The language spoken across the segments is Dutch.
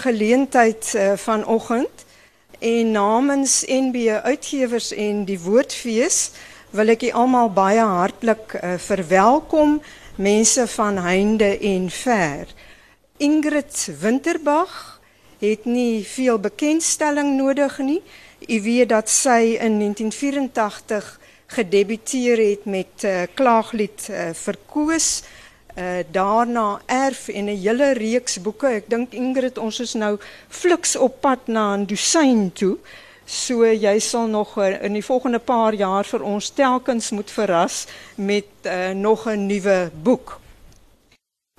geleentheid uh, vanoggend en namens NB Uitgewers en die Woordfees wil ek julle almal baie hartlik uh, verwelkom mense van heinde en ver. Ingrid Winterbag het nie veel bekendstelling nodig nie. U weet dat sy in 1984 gedebuteer het met uh, klaaglied uh, verkoos. Uh, daarna erf en 'n hele reeks boeke. Ek dink Ingrid ons is nou fliks op pad na 'n dosyn toe. So jy sal nog in die volgende paar jaar vir ons telkens moet verras met uh, nog 'n nuwe boek.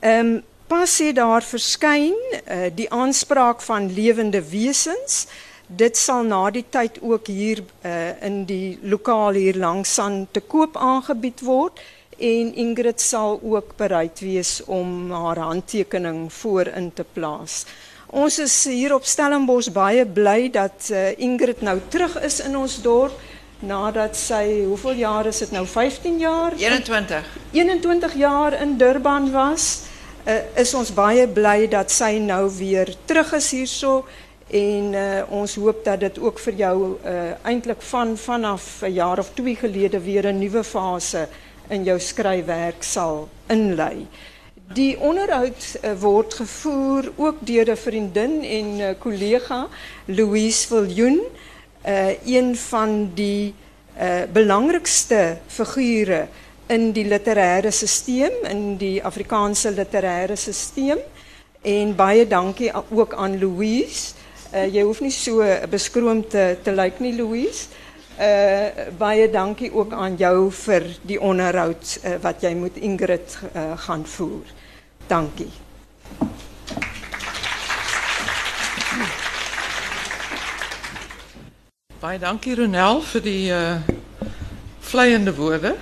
Ehm um, pas het daar verskyn uh, die aanspraak van lewende wesens. Dit sal na die tyd ook hier uh, in die lokaal hier langs aan te koop aangebied word en Ingrid sal ook bereid wees om haar handtekening voorin te plaas. Ons is hier op Stellenbosch baie bly dat uh, Ingrid nou terug is in ons dorp nadat sy hoeveel jaar is dit nou? 15 jaar? 21 21 jaar in Durban was. Uh, is ons baie bly dat sy nou weer terug is hierso en uh, ons hoop dat dit ook vir jou uh, eintlik van vanaf 'n jaar of 2 gelede weer 'n nuwe fase in jou skryfwerk sal inlei. Die onderhoud uh, word gevoer ook deur 'n vriendin en uh, kollega, Louise Viljoen, uh, een van die uh, belangrikste figure in die literêre stelsel, in die Afrikaanse literêre stelsel. En baie dankie ook aan Louise. Uh, jy hoef nie so te, te nie, Louise. Uh, baie dankie ook aan jou vir die onderhoud uh, wat jy met Ingrid uh, gaan voer. Dankie. Baie dankie Ronel vir die uh vleiende woorde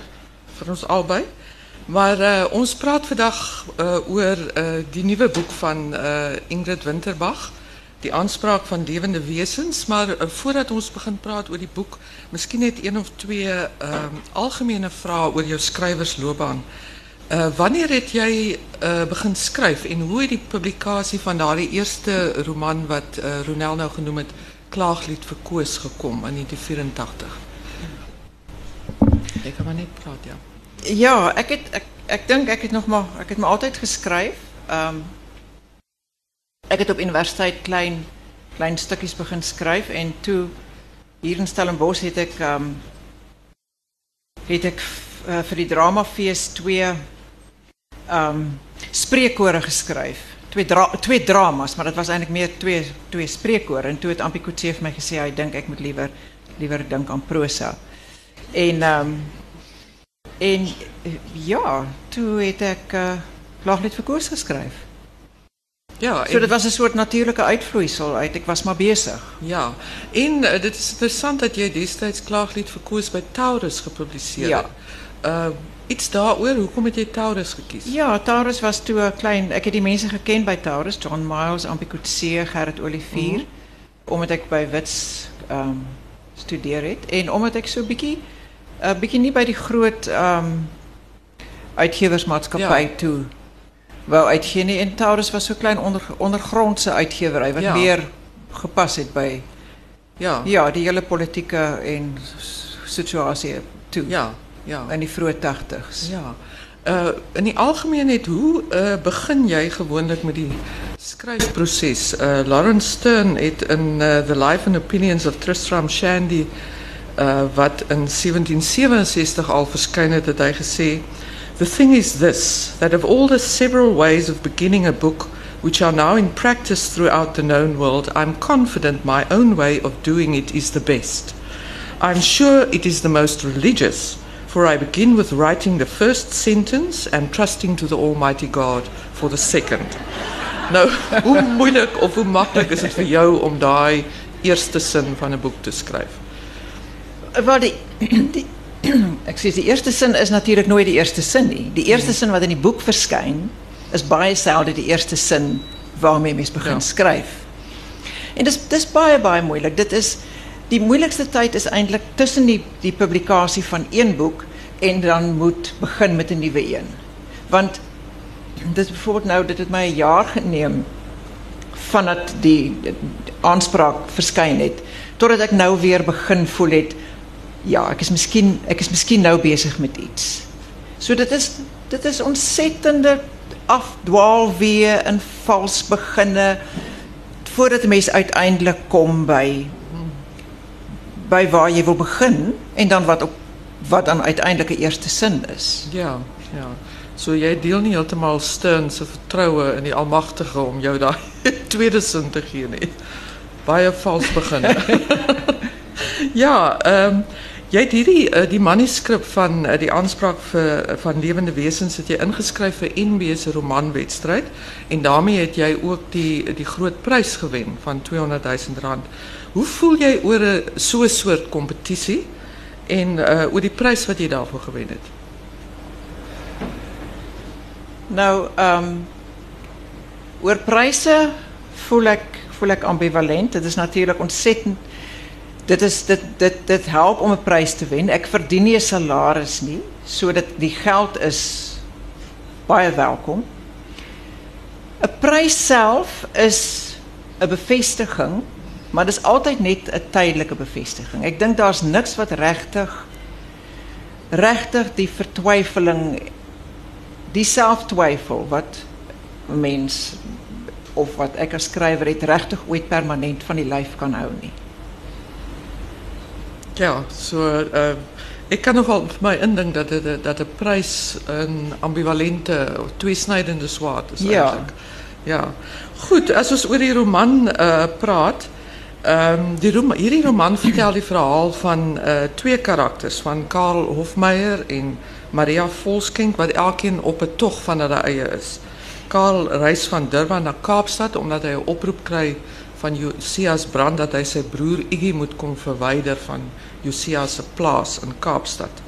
vir ons albei. Maar ons praat vandag uh oor uh die nuwe boek van Ingrid Winterbach die aanspraak van levende wesens, maar uh, voordat ons begin praat oor die boek, miskien net een of twee ehm algemene vrae oor jou skrywersloopbaan. Uh wanneer het jy uh begin skryf en hoe het die publikasie van daardie eerste roman wat Ronel nou genoem het, Klaaglied verkoos gekom in 1984? Ek kan maar net praat, ja. Ja, ek het ek ek dink ek het nog maar ek het maar altyd geskryf. Ehm ek het op universiteit klein klein stukkies begin skryf en toe hier in Stellenbosch het ek ehm um, het ek uh, vir die dramafees twee ehm um, spreekkore geskryf. Twee twee dramas, maar dit was eintlik meer twee twee en toe het Ampie Kotse vir my gesê hy dink ek moet liewer liewer dink aan prosa. En ehm um, en ja, toe het ek uh, Klaaglied vir koers geskryf. Ja, so dit was een soort natuurlijke uitvloeisel uit. Ik was maar bezig. Ja, en uh, dit is interessant dat jij destijds Klaaglied verkoos bij Taurus gepubliceerd ja. Uh, iets daarover, hoe kom je Taurus gekies? Ja, Taurus was toen een klein... Ik heb die mensen gekend bij Taurus. John Miles, Ampie Coetzee, Gerrit Olivier. Mm Omdat ik bij Wits um, studeer het. En omdat ik zo'n beetje... Uh, beetje niet bij die groot um, uitgeversmaatschappij ja. toe wou uitgee nie en Taurus was so klein onder ondergrondse uitgewery wat ja. meer gepas het by ja. ja die hele politieke en situasie toe. Ja ja. In die vroeë 80s ja. Uh in die algemeen net hoe uh begin jy gewoonlik met die skryfproses uh Lawrence Stern het in uh, The Life and Opinions of Tristram Shandy uh wat in 1767 al het het hy gesê The thing is this that of all the several ways of beginning a book which are now in practice throughout the known world, I'm confident my own way of doing it is the best. I'm sure it is the most religious, for I begin with writing the first sentence and trusting to the Almighty God for the second. nou, hoe moeilik of hoe maklik is dit vir jou om daai eerste sin van 'n boek te skryf? Wel die, die ek sê die eerste sin is natuurlik nooit die eerste sin nie. Die eerste sin wat in die boek verskyn is baie selde die eerste sin waarmee mens begin ja. skryf. En dis dis baie baie moeilik. Dit is die moeilikste tyd is eintlik tussen die die publikasie van een boek en dan moet begin met 'n nuwe een. Want dit bijvoorbeeld nou dit het my 'n jaar geneem vandat die aanspraak verskyn het totdat ek nou weer begin voel het ja, ek is miskien ek is miskien nou besig met iets. So dit is dit is ontsettende afdwaal weer in vals beginne voordat 'n mens uiteindelik kom by by waar jy wil begin en dan wat op wat dan uiteindelik 'n eerste sin is. Ja, ja. So jy deel nie heeltemal Stern se vertroue in die Almagtige om jou daai tweede sin te gee nie. Baie vals beginne. ja, ehm um, Jy het hierdie uh, die manuskrip van uh, die aanspraak vir uh, van lewende wesens het jy ingeskryf vir NB se romanwedstryd en daarmee het jy ook die die groot prys gewen van 200 000 rand. Hoe voel jy oor 'n so 'n soort kompetisie en uh oor die prys wat jy daarvoor gewen het? Nou, ehm um, oor pryse voel ek voel ek ambivalent. Dit is natuurlik ontsettend dit is dit dit dit help om 'n prys te wen. Ek verdien nie 'n salaris nie, sodat die geld is baie welkom. 'n Prys self is 'n bevestiging, maar dis altyd net 'n tydelike bevestiging. Ek dink daar's niks wat regtig regtig die vertwyfeling die selftwyfel wat mens of wat ek as skrywer het regtig ooit permanent van die lyf kan hou nie. Ja, so uh, ik kan nogal voor mij indink dat het dat de prijs een ambivalente of tweesnijdende zwaard is ja. eigenlijk. Ja. Goed, als we oor die roman uh, praat, um, die rom hierdie roman vertel die verhaal van uh, twee karakters van Karel Hofmeyer en Maria Volskink wat elkeen op 'n tog van hulle eie is. Karel reis van Durban na Kaapstad omdat hy 'n oproep kry van Josias brand dat hy sy broer Iggy moet kom verwyder van Josias se plaas in Kaapstad.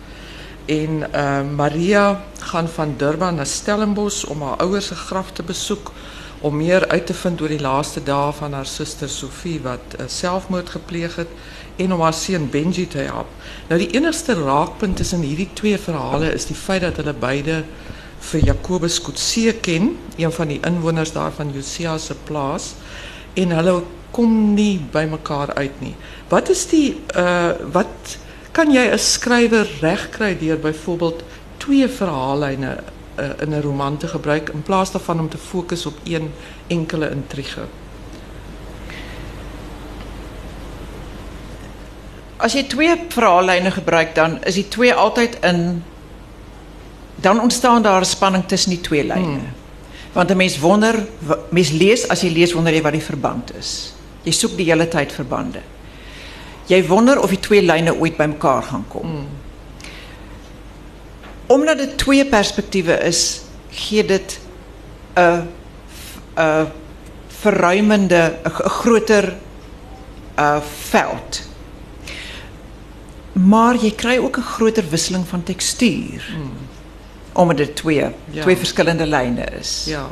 En uh, Maria gaan van Durban na Stellenbosch om haar ouers se graf te besoek om meer uit te vind oor die laaste dae van haar suster Sofie wat uh, selfmoord gepleeg en om haar seun Benji te help. Nou die enigste raakpunt tussen hierdie twee verhale is die feit dat hulle beide vir Jacobus Kutse ken, een van die inwoners daar van Josias plaas en hulle kom nie by mekaar uit nie. Wat is die uh wat kan jy as skrywer regkry deur byvoorbeeld twee verhaallyne uh, in 'n roman te gebruik in plaas daarvan om te fokus op een enkele intrige? As jy twee verhaallyne gebruik dan is die twee altyd in dan ontstaan daar 'n spanning tussen die twee lyne. Hmm. Want 'n mens wonder, mens lees as jy lees wonder jy wat die verband is. Jy soek die hele tyd verbande. Jy wonder of die twee lyne ooit bymekaar gaan kom. Mm. Omdat dit twee perspektiewe is, gee dit 'n 'n verruimende 'n groter veld. Maar jy kry ook 'n groter wisseling van tekstuur. Mm omdat dit twee, ja. twee verschillende lijnen is. Ja.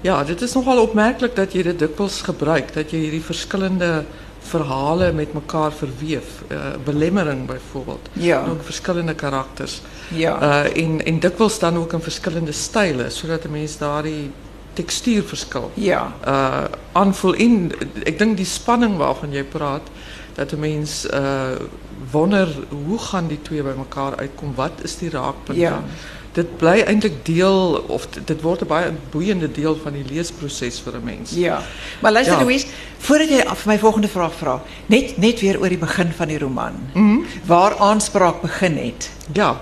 ja, dit is nogal opmerkelijk dat je dit dikwijls gebruikt. Dat je die verschillende verhalen met elkaar verweef. Uh, belemmering bijvoorbeeld. Ja. En ook verschillende karakters. Ja. Uh, en, en dikwijls dan ook in verschillende stijlen. Zodat de mensen daar die textuurverschil ja. uh, aanvoel. In, ik denk die spanning waarvan jij praat. Dat de mens uh, wonder hoe gaan die twee bij elkaar uitkomen. Wat is die raakpunt? Ja dit bly eintlik deel of dit word 'n baie boeiende deel van die leesproses vir 'n mens. Ja. Maar luister ja. Louise, voordat jy vir my volgende vraag vra, net net weer oor die begin van die roman. Mm -hmm. Waar aanspraak begin het. Ja.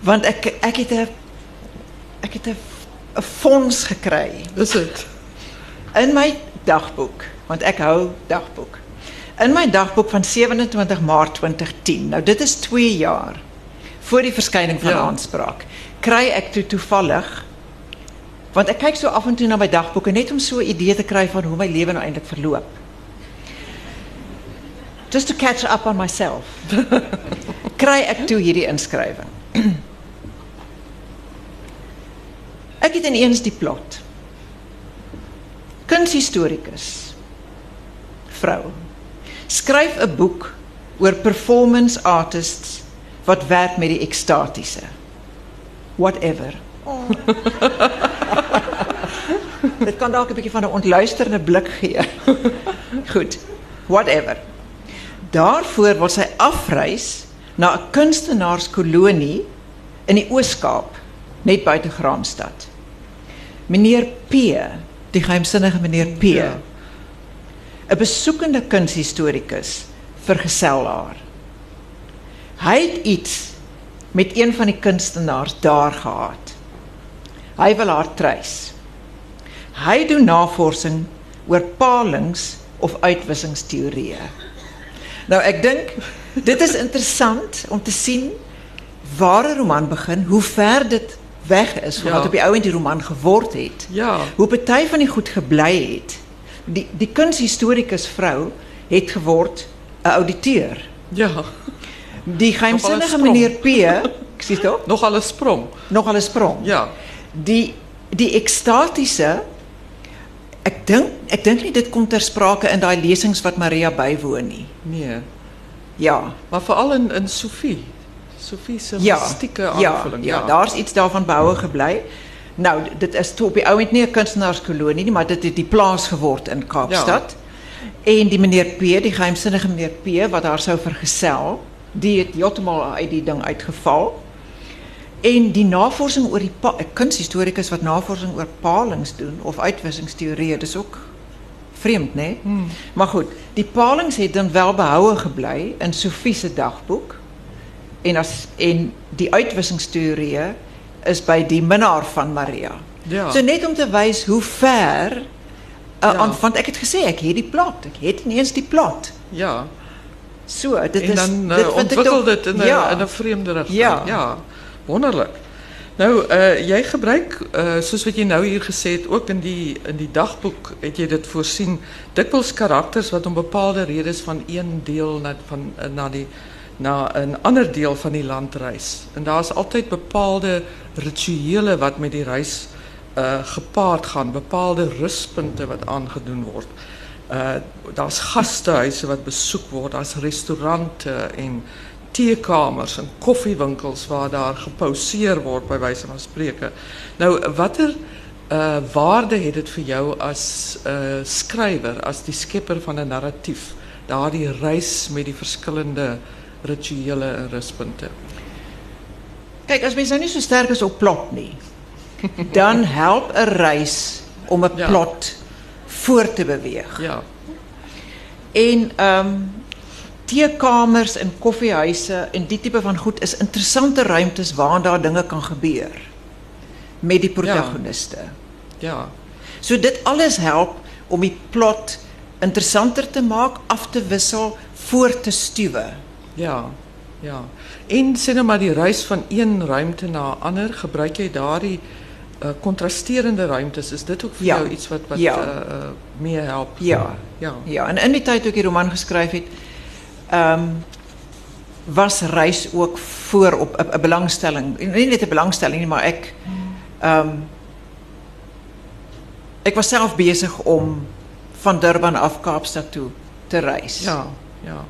Want ek ek het 'n ek het 'n fonds gekry. Is dit? In my dagboek, want ek hou dagboek. In my dagboek van 27 Maart 2010. Nou dit is 2 jaar voor die verschijning van ja. aanspraak, kry ek toe toevallig want ek kyk so af en toe na my dagboeke net om so 'n idee te kry van hoe my lewe nou eintlik verloop. Just to catch up on myself. kry ek toe hierdie inskrywing. ek het ineens die plot. Kunshistorikus. Vrou. Skryf 'n boek oor performance artists wat werk met die ekstatiese. Whatever. Oh. Dit kan dalk 'n bietjie van 'n ontluisterende blik gee. Goed. Whatever. Daarvoor wil sy afreis na 'n kunstenaarskolonie in die Oos-Kaap, net buite Graamsstad. Meneer P, die geheimsinnige meneer P. Ja. 'n besoekende kunshistorikus vergesel haar. Hy het iets met een van die kunstenaars daar gehad. Hy wil haar treis. Hy doen navorsing oor palings of uitwissingsteorieë. Nou ek dink dit is interessant om te sien waar 'n roman begin, hoe ver dit weg is van Ja. wat op die ou en die roman geword het. Ja. Hoe party van die goed gebly het. Die die kunshistorikus vrou het geword 'n ouditeur. Ja. Die geheimsinnige sprong. meneer P, ek sien dit Nogal 'n sprong. nogal 'n sprong. Ja. Die die ekstatiese ek dink ek dink nie dit kom ter sprake in daai lesings wat Maria bywoon nie. Nee. Ja. Maar veral in in Sofie. Sofie se Ja. mystieke Ja, aanvulling. ja, daar's iets daarvan behoue gebly. Nou, dit is toe op die ou end nie 'n kunstenaarskolonie nie, maar dit het die plaas geword in Kaapstad. En die meneer P, die geheimsinnige meneer P wat haar sou vergesel, die het heeltemal uit die ding uitgeval. En die navorsing oor die pa- kunshistorikus wat navorsing oor palings doen of uitwissingsteorieë, dis ook vreemd, né? Nee? Hmm. Maar goed, die palings het dan wel behoue gebly in Sofie se dagboek. En as en die uitwissingsteorieë is by die minnaar van Maria. Ja. So net om te wys hoe ver uh, Ja. aan want ek het gesê ek het die plot. Ek het nie eens die plot. Ja. So, dit en is dan uh, dit vind ek ontwikkel tog- dit in 'n ja, in vreemde rigting. Ja. ja. Wonderlik. Nou, uh jy gebruik uh soos wat jy nou hier het, ook in die in die dagboek het jy dit voorsien, dikwels karakters wat om bepaalde redes van een deel na van uh, na die na 'n ander deel van die land reis. En daar's altyd bepaalde rituele wat met die reis uh gepaard gaan, bepaalde ruspunte wat aangedoen word. Uh daar's gastehuise wat besoek word, daar's restaurante en teekamers en koffiewinkels waar daar gepauseer word by wyse van spreke. Nou watter uh waarde het dit vir jou 'n uh, skrywer, as die skepper van 'n narratief, daardie reis met die verskillende rituele en ruspunte? Kyk, as mens nou nie so sterk is op plot nie, dan help 'n reis om 'n Ja. Plot voor te beweeg. Ja. En ehm um, teekamers en koffiehuise en die tipe van goed is interessante ruimtes waar daar dinge kan gebeur met die protagoniste. Ja. So dit alles help om die plot interessanter te maak, af te wissel, voor te stuwe. Ja. Ja. En sê nou maar die reis van een ruimte na 'n ander, gebruik jy daardie uh, kontrasterende ruimtes? Is dit ook Ja. jou iets wat wat Ja. uh, uh, meer help? Ja. Ja. Ja, en in die tyd toe ek die roman geskryf het, ehm was reis ook voor op 'n 'n belangstelling. Nie net 'n belangstelling maar ek ehm ek was self besig om van Durban af Kaapstad toe te reis. Ja. Ja.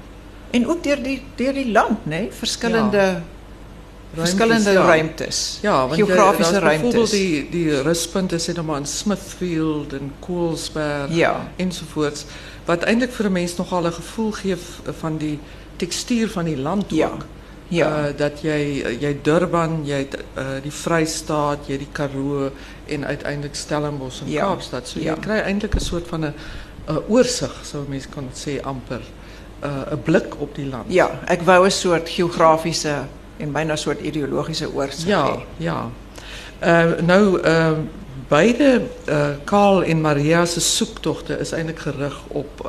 En ook deur die die land, nee? Verskillende ja. ruimtes. Ja, want jy- Byvoorbeeld ruimtes. die die ruspunte sê nou maar in Smithfield en Koelsberg Ja. ensovoorts wat eintlik vir 'n mens nogal 'n gevoel gee v- van die tekstuur van die land Ja. ook. Ja. Uh, dat jy jy Durban, jy het, uh, die Vrystaat, jy die Karoo en uiteindelik Stellenbosch en Ja. Kaapstad. So Ja. jy kry eintlik 'n soort van 'n 'n oorsig, sou mens kan sê amper. 'n 'n blik op die land. Ja, ek wou 'n soort geografiese en byna 'n soort ideologiese oorsig Ja, ja. Uh, nou, uh, beide uh, Karl en Maria se soektogte is eintlik gerig op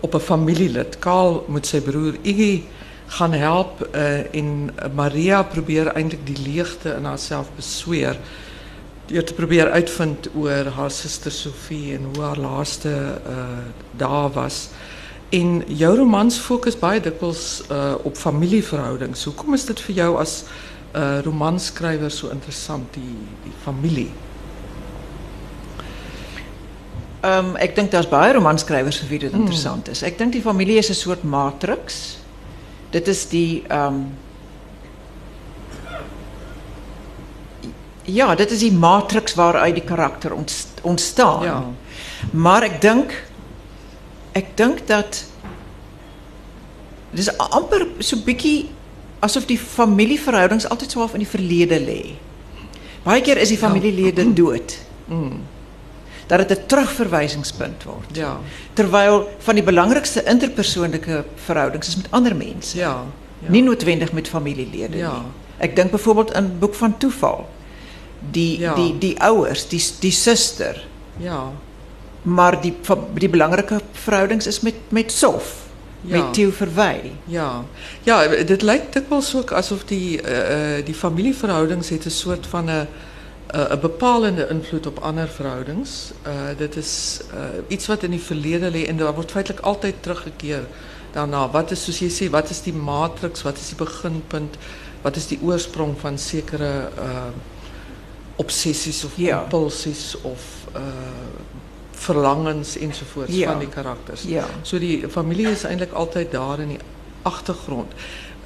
op 'n familielid. Karl moet sy broer Iggy gaan help uh, en Maria probeer eintlik die leegte in haarself besweer deur te probeer uitvind oor haar suster Sofie en hoe haar laaste uh, dae was. En jou romans fokus baie dikwels uh, op familieverhoudings. Hoekom is dit vir jou as 'n uh, romanskrywer so interessant die die familie? Ehm ek dink daar's baie romanskrywers vir wie dit interessant is. Ek dink die familie is 'n soort matriks. Dit is die ehm ja, dit is die matrix waaruit die karakter ont, ontstaan. Ja. Maar ek dink ek dink dat dis amper so bietjie asof die familieverhoudings altyd so half in die verlede lê. Baie keer is die familielede dood. Dat dit 'n terugverwysingspunt word. Ja. Terwyl van die belangrikste interpersoonlike verhoudings is met ander mense. Ja. ja. Nie noodwendig met familielede Ja. nie. Ek dink byvoorbeeld in Boek van Toeval. Die die die ouers, die die suster, Ja. Maar die die belangrike verhoudings is met met Sof, Ja. met Theo Verwy. Ja, ja dit lijkt dikwels ook alsof die, uh, die familieverhoudings het een soort van een, uh, een bepalende invloed op andere verhoudings. Uh, dit is uh, iets wat in die verleden ligt en daar wordt feitelijk altijd teruggekeerd daarna. Wat is, zoals je ziet, wat is die matrix, wat is die beginpunt, wat is die oorsprong van zekere obsessies of Ja. impulsies of verlangens enzovoorts Ja. van die karakters. Ja. So die familie is eintlik altyd daar in die agtergrond.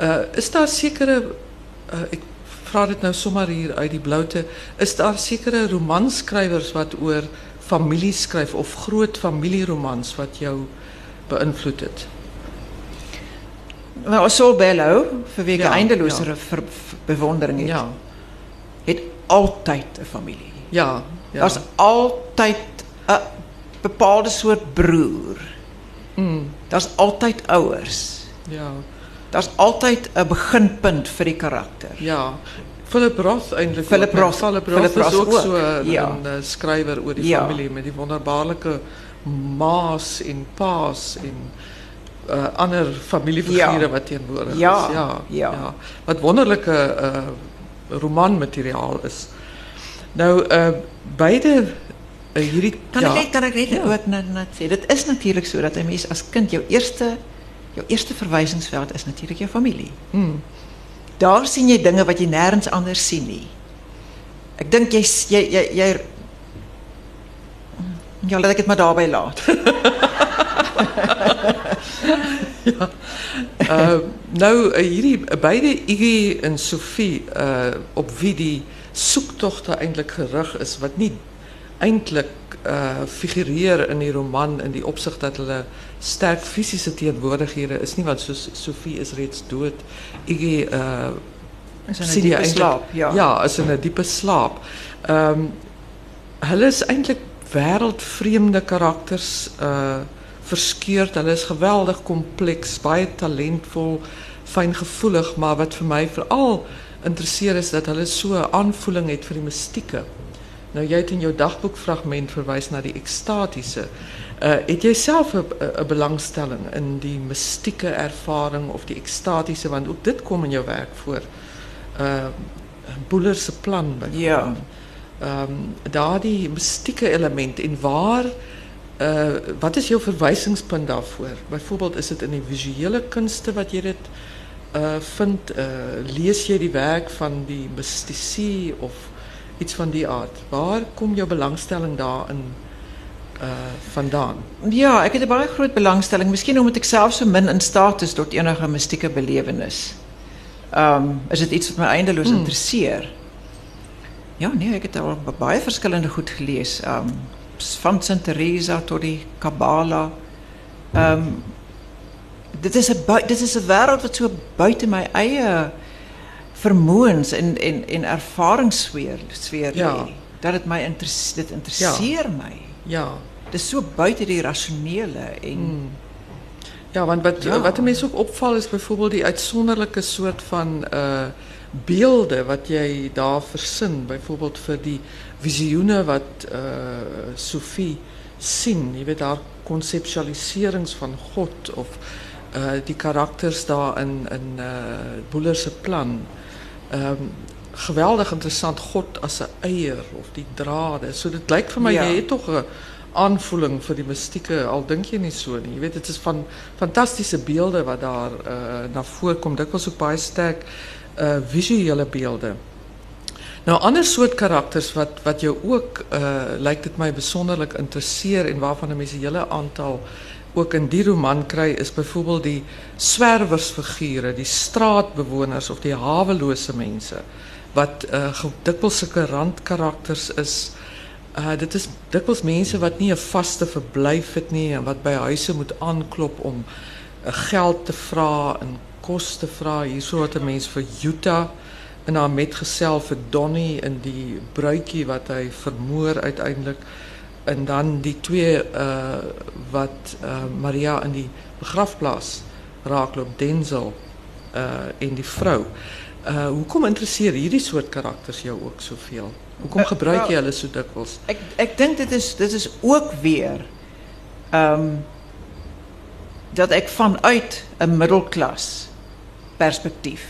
Uh is daar sekere uh ek vra dit nou sommer hier uit die bloute, is daar sekere romanskrywers wat oor familie skryf of groot familieromans wat jou beïnvloed het? Maar Saul Bellow, vir wie ek Ja, bewondering het, Ja. het altyd 'n familie. Ja. ja. Daar's altyd bepaalde soort broer. mm, Daar's altyd ouers. ja. Daar's altyd 'n beginpunt vir die karakter. Ja. Philip Roth eintlik. Philip? Roth- Philip Roth Philip is Roth ook, ook, so 'n ja. een, eh, skrywer oor die Ja. familie met die wonderbaarlike maas en paas en uh, ander familiefigure Ja. wat teenwoordig Ja, is. Ja, ja. Wat wonderlike uh, romanmateriaal is. Nou uh, beide uh, hierdie Kan ja, net kan net Ja. ook net net sê dit is natuurlik so dat 'n mens as kind jou eerste jou eerste verwysingsveld is natuurlik jou familie. Hmm. Daar sien jy dinge wat jy nêrens anders nie. Dink jy jy jy, jy Ja, laat ek dit maar daarby laat. Uh, nou uh, hierdie beide Iggy en Sophie uh, op wie die soektogte eintlik gerig is wat nie eintlik uh, figureer in die roman in die opsig dat hulle sterk fisiese teenwoordighede is nie want soos Sophie is reeds dood Iggy uh, Is in 'n diepe slaap, ja. ja is in 'n diepe slaap. Ehm um, hulle is eintlik wêreldvreemde karakters uh verskeurd. Hulle is geweldig kompleks, baie talentvol, fyngevoelig, maar wat vir my veral interesseer is dat hulle so 'n aanvoeling het vir die mistieke. Nou jy het in jou dagboekfragment verwys na die ekstatiese. Uh het jy self 'n 'n belangstelling in die mistieke ervaring of die ekstatiese want ook dit kom in jou werk voor. Uh Boeler se plan. Ja. Um, daardie mistieke element en waar uh wat is jou verwysingspunt daarvoor? Byvoorbeeld is dit in die visuele kunste wat jy dit uh vind uh lees jy die werk van die mystici of iets van die aard? Waar kom jou belangstelling daarin uh vandaan? Ja, ek het 'n baie groot belangstelling, miskien omdat ek self so min in staat is tot enige mistieke belewenis. Ehm um, is dit iets wat my eindeloos Hmm. interesseer. Ja, nee, ek het al ba- baie verskillende goed gelees. Ehm um, van Sint Teresa tot die Kabbala. Ehm um, dit is 'n bui- dit is 'n wêreld wat so buite my eie vermoëns en en en ervaringssfeer sfeer Ja. Dat my interesse dit interesseer my. Ja. Dit is so buite die rasionele en Hmm. Ja, want wat Ja. wat 'n mens ook opval is byvoorbeeld die uitsonderlike soort van uh beelde wat jy daar versin, byvoorbeeld vir die visioene wat uh Sophie sien, jy weet haar konseptualiserings van God of uh die karakters daar in in uh Boeler se plan. Um, geweldig interessant God as 'n eier of die drade. So dit lyk vir my Ja. jy het tog 'n aanvoeling vir die mistieke al dink jy nie so nie. Weet dit is van fantastiese beelde wat daar uh na vore kom. Dit was ook baie sterk uh visuele beelde. Nou ander soort karakters wat wat jou ook uh lyk dit my besonderlik interesseer en waarvan 'n mens 'n hele aantal ook in die roman kry is byvoorbeeld die swerwersfigure, die straatbewoners of die hawelose mense wat uh, dikwels sulke randkarakters is. Uh dit is dikwels mense wat nie 'n vaste verblyf het nie en wat by huise moet aanklop om uh, geld te vra en kos te vra. Hierso het 'n mens vir Utah en haar metgesel vir Donnie in die bruidjie wat hy vermoor uiteindelik en dan die twee uh wat uh Maria in die begrafplaas raakloop Denzel uh en die vrou. Uh hoekom interesseer hierdie soort karakters jou ook soveel? Hoekom gebruik jy hulle so dikwels? Ek ek dink dit is dit is ook weer ehm um, dat ek vanuit 'n middelklas perspektief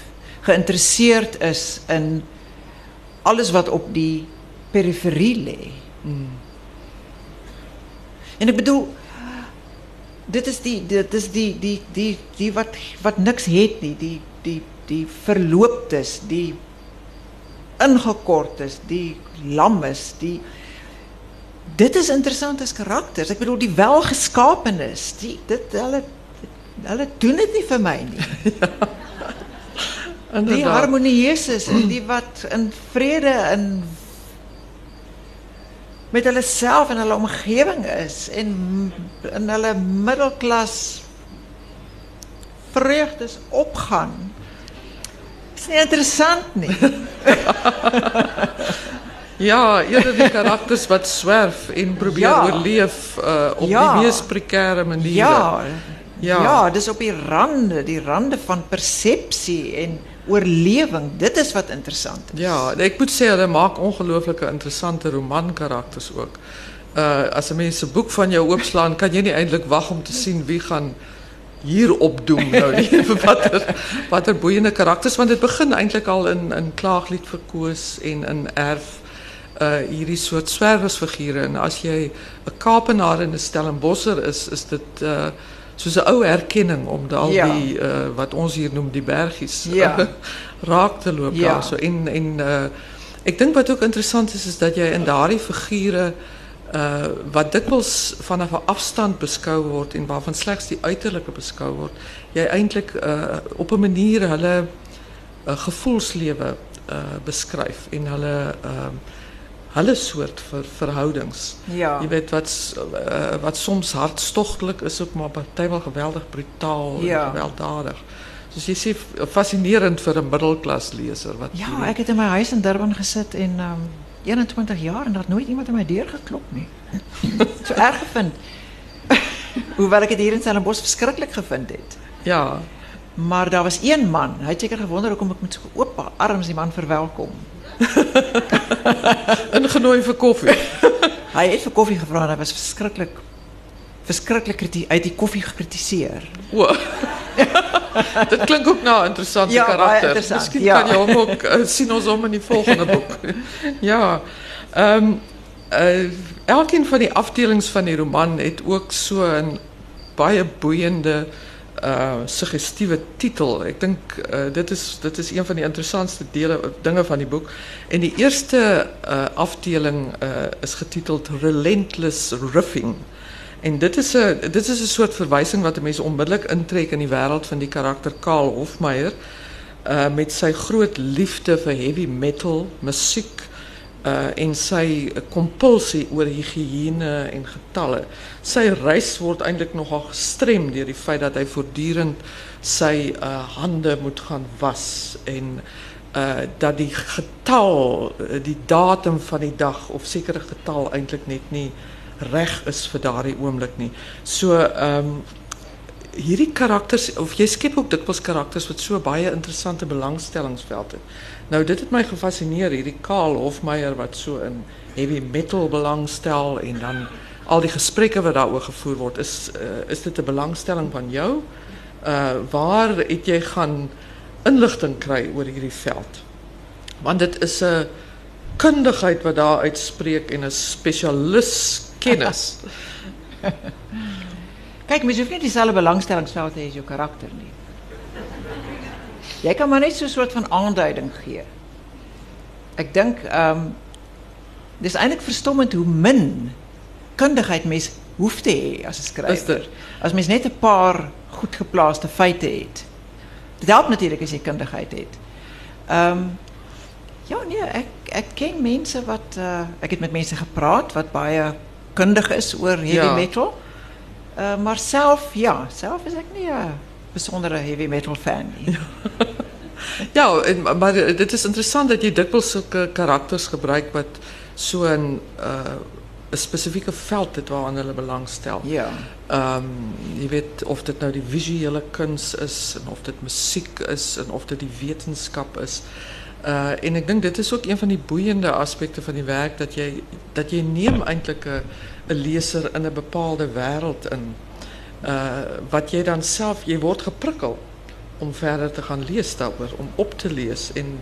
geïnteresseerd is in alles wat op die periferie lê. Mm. En ek bedoel dit is die dit is die die die die wat wat niks het nie, die die die verlooptes, die ingekortes, die lammes, die dit is interessant as karakters. Ek bedoel die welgeskaapenes, die dit hulle hulle doen dit nie vir my nie. ja. Die harmonieus is en die wat in vrede in met hulle self en hulle omgewing is en in hulle middelklas vreugdes opgaan. Is nie interessant nie. ja, eerder die karakters wat zwerf en probeer ja. oorleef uh, op ja. die mees prekêre maniere. Ja. Ja. Ja, dis op die rande, die rande van persepsie en oorlewing. Dit is wat interessant is. Ja, ek moet sê hulle maak ongelooflike interessante romankarakters ook. Uh as 'n mens 'n boek van jou oopslaan, kan jy nie eintlik wag om te sien wie gaan hier opdoem nou nie. watter watter boeiende karakters want dit begin eintlik al in in Klaaglied verkoos en in Erf uh hierdie soort swerwersfigure en as jy 'n Kaapenaar en 'n Stellenbosser is, is dit uh soos 'n ou herkenning om al ja. die uh, wat ons hier noem die bergies ja. raak te loop ja. daarso en en uh, ek dink wat ook interessant is is dat jy in daardie figure uh, wat dikwels vanaf 'n afstand beskou word en waarvan slegs die uiterlike beskou word jy eintlik uh, op 'n manier hulle uh, gevoelslewe uh, beskryf en hulle uh, hulle soort ver, verhoudings. Ja. Jy weet wat uh, wat soms hartstogtelik is ook maar partymal geweldig brutaal ja. en gewelddadig. Dus jy sê fascinerend vir 'n middelklas leser wat Ja, ek het in my huis in Durban gesit en um, 21 jaar en daar nooit iemand aan my deur geklop nie. so erg gevind. Hoewel ek dit hier in Stellenbosch verskriklik gevind het. Ja. Maar daar was een man, hy het seker gewonder hoekom ek met so oop arms die man verwelkom. Ingenooi vir koffie. Hy het vir koffie gevra en hy was verskriklik kritiek uit die koffie gekritiseer. O. Dit klink ook nou 'n interessante ja, karakter. Interessant, ja. kan jy hom ook uh, sien ons hom in die volgende boek. ja. Um, uh, elkeen van die afdelings van die roman het ook so 'n baie boeiende uh suggestiewe titel. Ek dink uh, dit is dit is een van die interessantste dele dinge van die boek. En die eerste uh afdeling is getiteld Relentless Riffing. En dit is 'n dit is 'n soort verwysing wat mense onmiddellik intrek in die wêreld van die karakter Karl Hofmeyer uh met sy groot liefde vir heavy metal musiek uh en sy kompulsie oor higiëne en getalle. Sy reis word eintlik nogal gestrem deur die feit dat hy voortdurend sy uh hande moet gaan was en uh dat die getal die datum van die dag of sekere getal eintlik net nie reg is vir daardie oomblik nie. So ehm um, hierdie karakters of jy skep ook dikwels karakters wat so baie interessante belangstellingsveld het. Nou dit het my gefascineer hierdie Karl Hofmeyer wat so in heavy metal belangstel en dan al die gesprekke wat daaroor gevoer word is uh, is dit 'n belangstelling van jou? Uh waar het jy gaan inligting kry oor hierdie veld? Want dit is 'n kundigheid wat daar uitspreek en 'n spesialis kennis. Kijk, je hoeft niet diezelfde belangstellingsveld te hê as jou karakter nie. Jy kan maar net so 'n soort van aanduiding gee. Ek dink ehm um, dis eintlik verstommend hoe min kundigheid mens hoef te hê as 'n skrywer. As mens net 'n paar goed geplaaste feite het. Dit help natuurlik as jy kundigheid het. Ehm um, Ja, nee, ek ek ken mense wat uh ek het met mense gepraat wat baie kundig is oor heavy Ja. metal. Uh maar self ja, self is ek nie 'n besondere heavy metal fan nie. Ja, en, maar dit is interessant dat jy dikwels sulke karakters gebruik wat so 'n uh 'n spesifieke veld het waaraan hulle belangstel. Ja. Ehm jy weet of dit nou die visuele kuns is en of dit musiek is en of dit die wetenskap is. Uh en ek dink dit is ook een van die boeiende aspekte van die werk dat jy dat jy neem eintlik 'n 'n leser in 'n bepaalde wêreld in. Uh wat jy dan self jy word geprikkel om verder te gaan daaroor, om op te lees en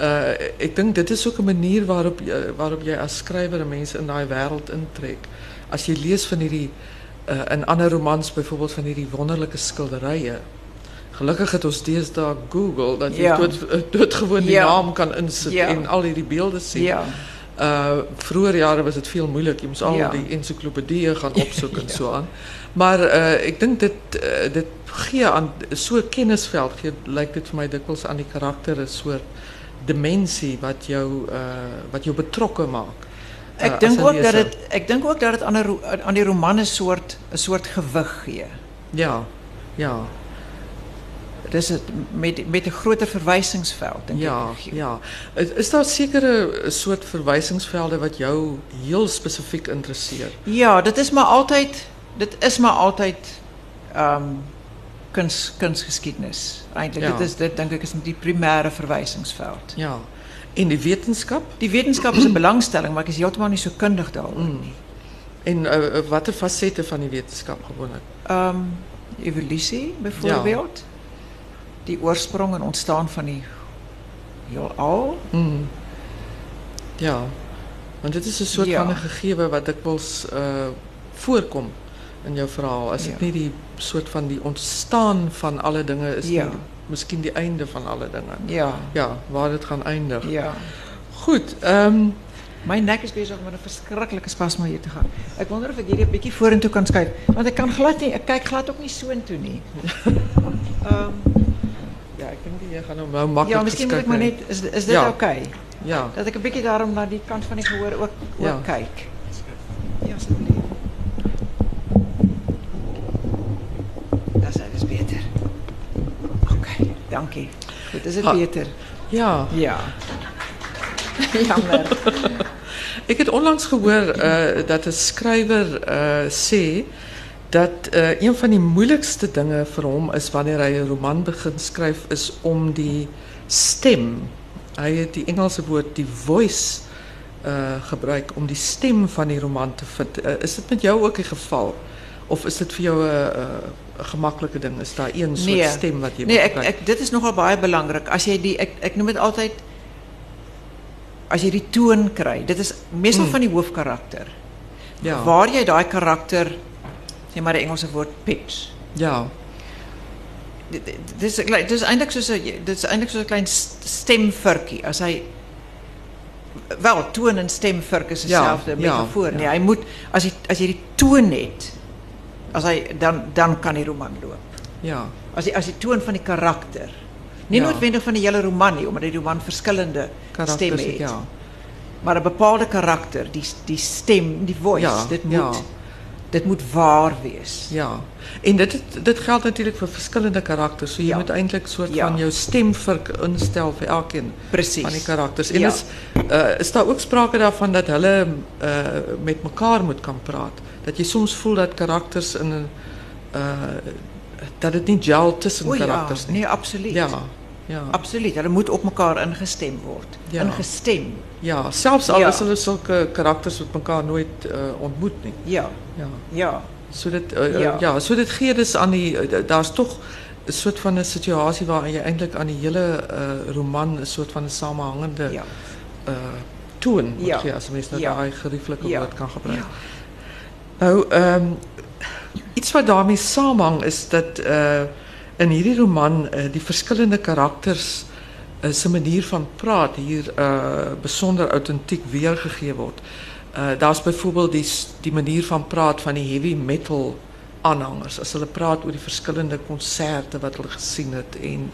uh ek dink dit is ook 'n manier waarop jy, waarop jy as skrywer mense in daai wêreld intrek. As jy lees van hierdie uh, in ander romans byvoorbeeld van hierdie wonderlike skilderye. Gelukkig het ons deesdae Google dat jy Ja. dood eh, doodgewoon die Ja. naam kan Ja. en al hierdie beelde sien. Ja. Uh vroeger jare was dit veel moeilik. Jy moes al die ensiklopedieë gaan opsoek en so aan. Maar uh ek dink dit uh, dit gee aan so kennisveld gee lyk dit vir my dikwels aan die karakter 'n soort dimensie wat jou uh wat jou betrokke maak. Ek dink ook dat leser. dit ek dink ook dat dit aan 'n aan die roman 'n soort 'n soort gewig gee. Ja. Ja. Dis het met met 'n groter verwysingsveld dink Ja, ek. ja. Is, is daar sekere soort verwysingsvelde wat jou heel spesifiek interesseer? Ja, dit is maar altyd dit is maar altyd ehm um, kuns kunsgeskiedenis. Eintlik Ja. dit is dit dink ek is die primêre verwysingsveld. Ja. En die wetenskap? Die wetenskap is 'n belangstelling, maar ek is heeltemal nie so kundig Mm. En uh, watter fasette van die wetenskap gewoonlik? Ehm evolusie byvoorbeeld. Die oorsprong en ontstaan van die heelal. Mm. Ja. Want dit is 'n soort Ja. van 'n gegewe wat dikwels uh voorkom in jou verhaal. As dit Ja. nie die soort van die ontstaan van alle dinge is Ja. nie, miskien die einde van alle dinge. Ja. Ja, waar dit gaan eindig. Ja. Goed, ehm um, My nek is besig om met 'n verskriklike spasme hier te gaan. Ek wonder of ek hierdie 'n bietjie vorentoe kan skuif, want ek kan glad nie, ek kyk glad ook nie so intoe nie. Ehm ja, ek dink jy gaan hom nou maklik ja, miskien moet ek maar net is is dit Ja. Okay? Ja. Dat ek 'n bietjie daarom na die kant van die gehoor ook ook Ja. kyk. Ja, asseblief. Dis is beter. Okay, dankie. Goed, is Ha. beter? Ja. Ja. Jammer. Ek het onlangs gehoor uh, dat 'n skrywer uh, sê dat uh, een van die moeilikste dinge vir hom is wanneer hy 'n roman begin skryf is om die stem. Hy het die Engelse woord die voice gebruik om die stem van die roman te vind. Uh, is dit met jou ook die geval of is dit vir jou 'n gemaklike ding? Is daar een soort Nee. stem wat jy Nee, moet ek dit is nogal baie belangrik. As jy die ek ek noem dit altyd as jy die toon kry. Dit is meestal Mm. van die hoofkarakter. ja. Waar jy daai karakter sê maar die Engelse woord pitch. Ja. Dit is dit is eintlik soos 'n dit is eintlik soos 'n klein st- stemvurkie. As hy wel toon en stemvurk is dieselfde ja, metafoor. ja. Nee, hy moet as jy as jy die toon het, as hy dan dan kan die roman loop. Ja. As die as die toon van die karakter. Nie Ja. noodwendig van die hele roman nie, omdat die roman verskillende Karakters stemme het, het. ja. Maar 'n bepaalde karakter, die die stem, die voice, Ja, dit moet ja. Dit moet waar wees. Ja. En dit het- dit geldt natuurlijk voor verschillende karakters. So jy Ja. moet eintlik soort Ja. van jou stemvurk instel vir elkeen van die karakters. En Ja. is uh, is daar ook sprake daarvan dat hulle uh, met mekaar moet kan praat. Dat jy soms voel dat karakters in 'n uh, dat dit nie gel tussen O karakters nie. nee, absoluut. Ja. Ja. Absoluut. Hulle moet op mekaar ingestem word. Ja. Ingestem. Ja, selfs al Ja. is hulle sulke karakters wat mekaar nooit uh, ontmoet nie. Ja. Ja. Ja. So dit uh, ja. Ja. ja, so dit gee dus aan die daar's tog 'n soort van 'n situasie waarin jy eintlik aan die hele uh, roman 'n soort van 'n samehangende Ja. uh toon moet Ja. gee as mens nou Ja. daai gerieflike Ja. woord kan gebruik. Ja. Nou ehm iets wat daarmee saamhang is dat uh in hierdie roman uh, die verskillende karakters uh, se manier van praat hier uh besonder autentiek weergegee word. Uh daar's byvoorbeeld die die manier van praat van die heavy metal aanhangers as hulle praat oor die verskillende konserte wat hulle gesien het en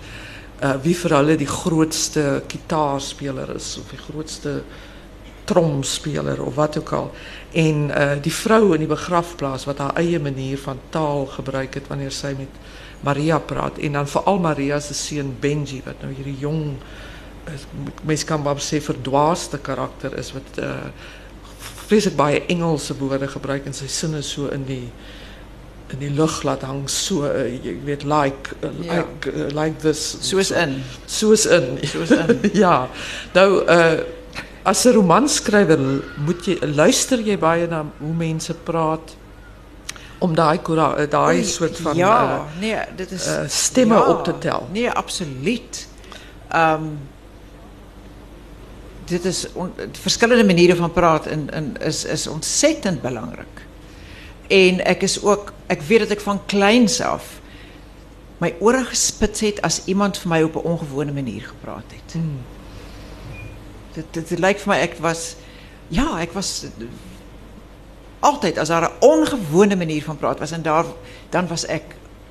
wie vir hulle die grootste gitaarspeler is of die grootste tromspeler of wat ook al. En die vrou in die begrafplaas wat haar eie manier van taal gebruik het wanneer sy met Maria praat. En dan veral Maria se seun Benji wat nou hierdie jong mense kan maar sê verdwaaste karakter is wat uh vreeslik baie Engelse woorde gebruik en sy sinne so in die in die lug laat hang. So uh, jy weet like uh, ja. like uh, like this. Soos in. Soos in. Soos in. Ja. Nou uh as 'n romanskrywer moet jy luister jy baie na hoe mense praat om daai daai soort van ja uh, nee dit is uh, stemme ja, op te tel nee absoluut um, dit is on, verschillende manieren van praten en, is, is ontzettend belangrijk. En ik is ook, ik weet dat ik van kleins af mijn oren gespitst heb als iemand van mij op een ongewone manier gepraat heeft. Hmm. Het, het, lijkt voor mij, ik was, ja, ik was altijd, als er een ongewone manier van praten was, en daar, dan was ik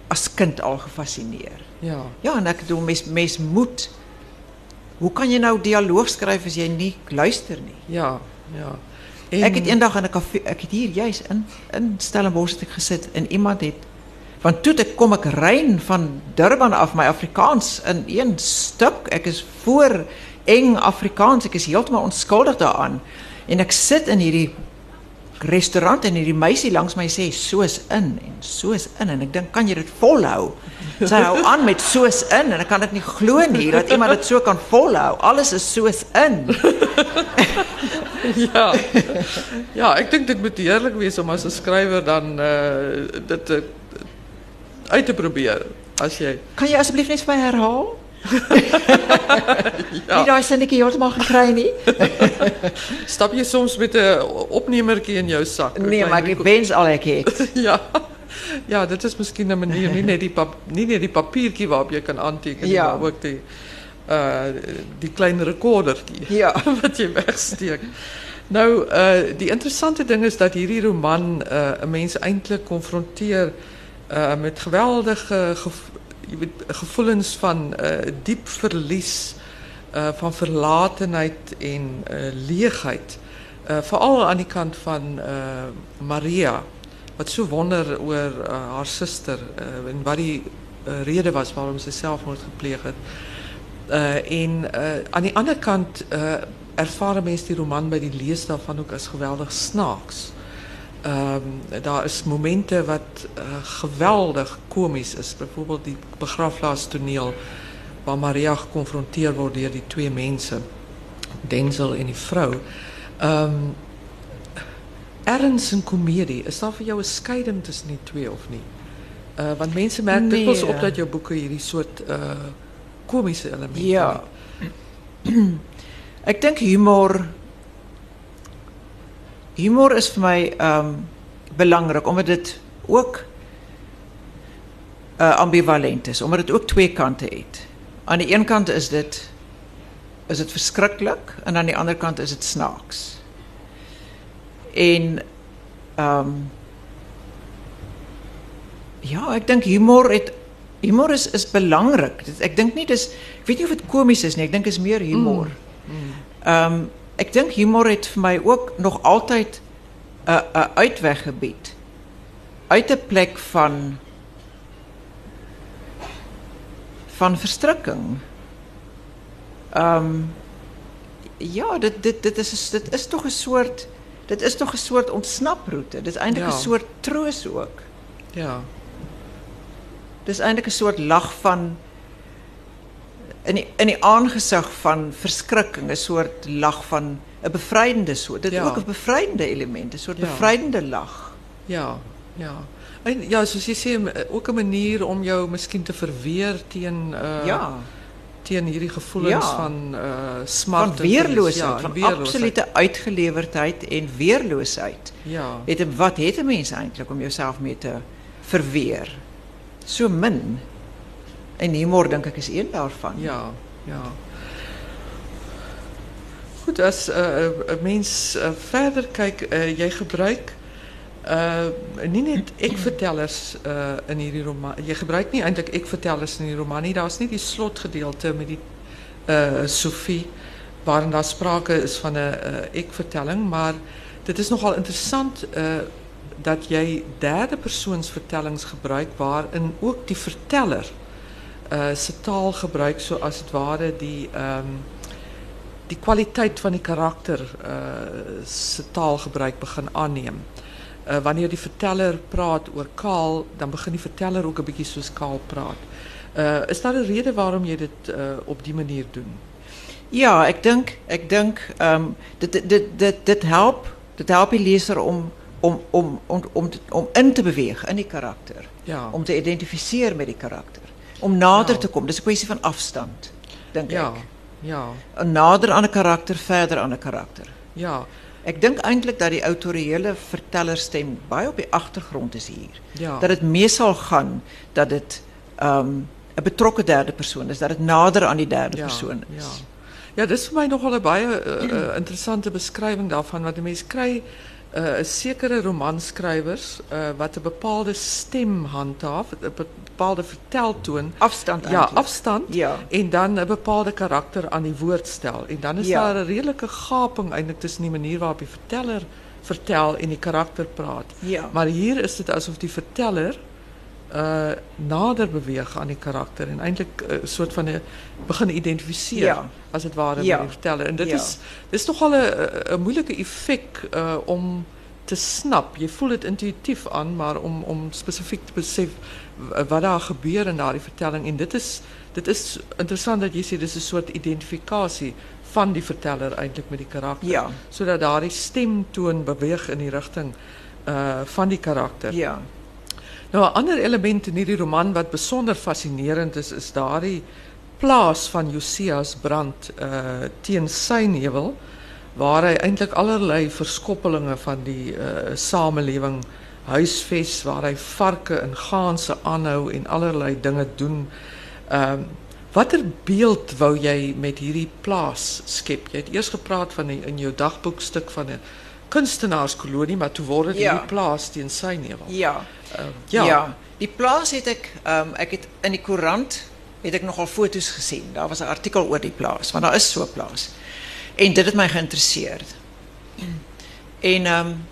als kind al gefascineerd. Ja. Ja, en ik doe meest, moet hoe kan je nou dialoog schrijven als jij niet luistert? Nie? Ja, ja. En... Ek het eendag in 'n kafee, ek het hier juist in in Stellenbosch gesit en iemand het van toe ek kom ek rein van Durban af my Afrikaans in een stuk. Ek is voor eng Afrikaans. Ek is heeltemal onskuldig daaraan. En ek sit in hierdie restaurant en hierdie meisie langs my sê soos in en soos in en ek dink kan jy dit volhou? Sy hou aan met soos in en ek kan dit nie glo nie dat iemand dit so kan volhou. Alles is soos in. ja. Ja, ek dink dit moet heerlik wees om as 'n skrywer dan uh dit uh, uit te probeer as jy Kan jy asseblief net vir my herhaal? ja. Nie daai sinnetjie heeltemal gekry nie. Stap jy soms met 'n opnemertjie in jou sak? Nee, maar ek wens al ek het. ja. Ja, dit is miskien 'n manier nie net die pap, die papiertjie waarop jy kan aanteken ja. maar ook die uh die klein rekordertjie ja. wat jy wegsteek. Nou uh die interessante ding is dat hierdie roman uh 'n mens eintlik konfronteer uh met geweldige je weet, gevoelens van uh, diep verlies, uh, van verlatenheid en uh, leegheid. Vooral aan die kant van Maria, wat zo wonder over haar zuster en wat die reden was waarom ze zelfmoord gepleegd heeft. En aan die andere kant ervaren mensen die roman bij die lees daarvan ook als geweldig snaaks. Um, daar is momenten wat uh, geweldig komisch is. Bijvoorbeeld die begrafplaastoneel waar Maria geconfronteerd wordt door die twee mensen, Denzel en die vrouw. Um, ergens een komedie. Is dat voor jou een scheiding tussen die twee of niet? Uh, want mensen merken nee. dikwijls op dat jouw boeken hier die soort uh, komische elementen Ja. Ik denk humor humor is vir my um belangrik omdat dit ook uh, ambivalent is, omdat dit ook twee kante het. Aan die een kant is dit is dit verskriklik en aan die ander kant is dit snaaks. En um ja, ek dink humor het humor is is belangrik. Ek dink nie dis ek weet nie of dit komies is nie, ek dink is meer humor. Mm. Mm. Um ik denk humor het voor mij ook nog altijd een uitweg gebied. Uit de plek van van verstrikking. Um, ja, dit, dit, dit, is, dit is toch een soort dit is toch een soort ontsnaproute. Dit is eintlik ja. een soort troos ook. Ja. Dit is eintlik een soort lach van in die, in die aangesig van verskrikking, 'n soort lag van 'n bevrydende soort. Dit is ook 'n bevrydende element, 'n soort ja. bevrydende lag. Ja, ja. En ja, soos jy sê, ook 'n manier om jou miskien te verweer teen uh ja. teen hierdie gevoelens ja. van uh smart van weerloosheid, ja, van weerloosheid. absolute uitgelewerdheid en weerloosheid. Ja. Weet wat het 'n mens eintlik om jouself mee te verweer? So min. En humor denk ik is één daarvan. Ja, ja. Goed, als uh, een mens uh, verder kijkt, jij gebruikt Uh nie net ek-vertellers uh in hierdie roman. Jy gebruik nie eintlik ek-vertellers in die roman nie. Daar's nie die slotgedeelte met die Sophie waarin daar sprake is van 'n uh, ek-vertelling, maar dit is nogal interessant dat jy derde persoons vertellings gebruik waarin ook die verteller uh se taal gebruik soos dit ware die ehm um, die kwaliteit van die karakter uh se taalgebruik begin aanneem. Uh wanneer die verteller praat oor Kaal, dan begin die verteller ook 'n bietjie soos Kaal praat. Uh is daar 'n rede waarom jy dit uh op die manier doen? Ja, ek dink ek dink ehm um, dit dit dit dit help dit help die leser om om om om om om in te beweeg in die karakter. Ja. Om te identificeren met die karakter. Om nader te komen. Dis 'n kwessie van afstand, dink ja. ek. Ja. Nader aan 'n karakter, verder aan 'n karakter. Ja. Ek dink eintlik dat die autoriële vertellerstem baie op die agtergrond is hier. Ja. Dat dit mee sal gaan dat ehm um, 'n betrokke derde persoon is, dat dit nader aan die derde ja, persoon is. Ja. Ja, dis vir my nogal 'n baie uh, uh, interessante beskrywing daarvan wat 'n mens kry uh, sekere romanskrywers uh, wat 'n bepaalde stem handhaaf, 'n bepaalde verteltoon, afstand Ja, afstand. Ja. En dan 'n bepaalde karakter aan die woord stel. En dan is ja. daar 'n redelike gaping eintlik tussen die manier waarop die verteller vertel en die karakter praat. Ja. Maar hier is dit asof die verteller uh nader beweeg aan die karakter en eintlik 'n uh, soort van 'n begin identifiseer ja. as dit ware ja. met die verteller. En dit ja. is dis nogal 'n 'n moeilike effek uh om te snap. Jy voel dit intuïtief aan, maar om om spesifiek te besef wat daar gebeur in daardie vertelling en dit is dit is interessant dat jy sê dis 'n soort identifikasie van die verteller eintlik met die karakter ja. sodat daardie stemtoon beweeg in die rigting uh van die karakter. Ja. Nou 'n ander element in hierdie roman wat besonder fascinerend is, is daardie plaas van Josias brand uh teen Synheuwel waar hy eintlik allerlei verskoppelinge van die uh samelewing huisves waar hy varke en ganse aanhou en allerlei dinge doen. Ehm uh, watter beeld wou jy met hierdie plaas skep? Jy het eers gepraat van die, in jou dagboekstuk van 'n kunstenaarskolonie, maar toe word dit ja. hierdie plaas teen Synheuwel. Ja. Uh, ja. ja. Die plaas het ek ehm um, ek het in die koerant het ek nogal foto's gesien. Daar was 'n artikel oor die plaas, want daar is so 'n plaas. En dit het my geïnteresseerd. En ehm um,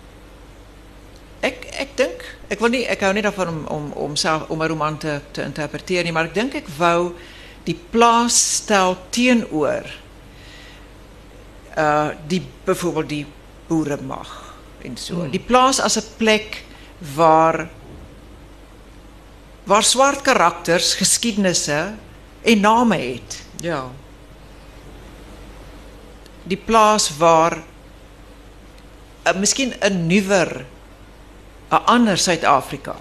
ek ek dink ek wil nie ek hou nie daarvan om om om self om 'n roman te te interpreteer nie, maar ek dink ek wou die plaas stel teenoor uh die byvoorbeeld die boere mag en so. Hmm. Die plaas as 'n plek waar waar swart karakters geskiedenisse en name het. Ja. Die plaas waar uh, miskien 'n nuwer 'n ander Suid-Afrika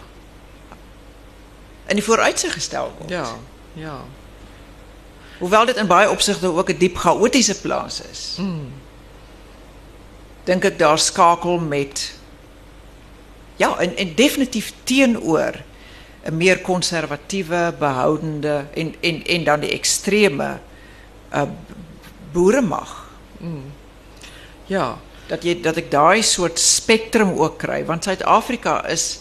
in die vooruitsig gestel word. Ja. Ja. Hoewel dit in baie opsigte ook 'n diep chaotiese plaas is. Mm. Dink ek daar skakel met ja, en en definitief teenoor 'n meer konservatiewe, behoudende en en en dan die ekstreme uh boeremag. Mm. Ja. Dat jy dat ek daai soort spektrum ook kry want Suid-Afrika is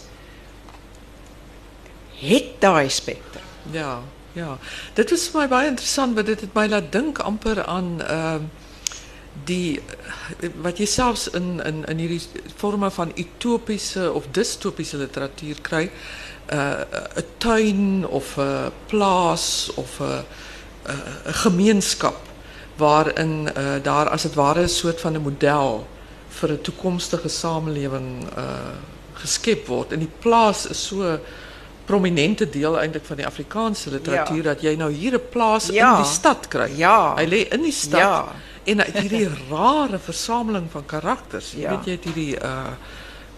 het daai spektrum. Ja, ja. Dit was vir my baie interessant want dit het my laat dink amper aan ehm uh, die wat jy selfs in in in forme van utopiese of distopiese literatuur 'n uh, 'n tuin of 'n plaas of 'n 'n gemeenskap waarin uh, daar as dit ware 'n soort van 'n model vir 'n toekomstige samelewing uh geskep word. En die plaas is so prominente deel eintlik van die Afrikaanse literatuur Ja. dat jy nou hier 'n plaas Ja. in die stad kry. Ja. Hy lê in die stad Ja. En hy het hierdie rare versameling van karakters. Ja. weet jy het hierdie uh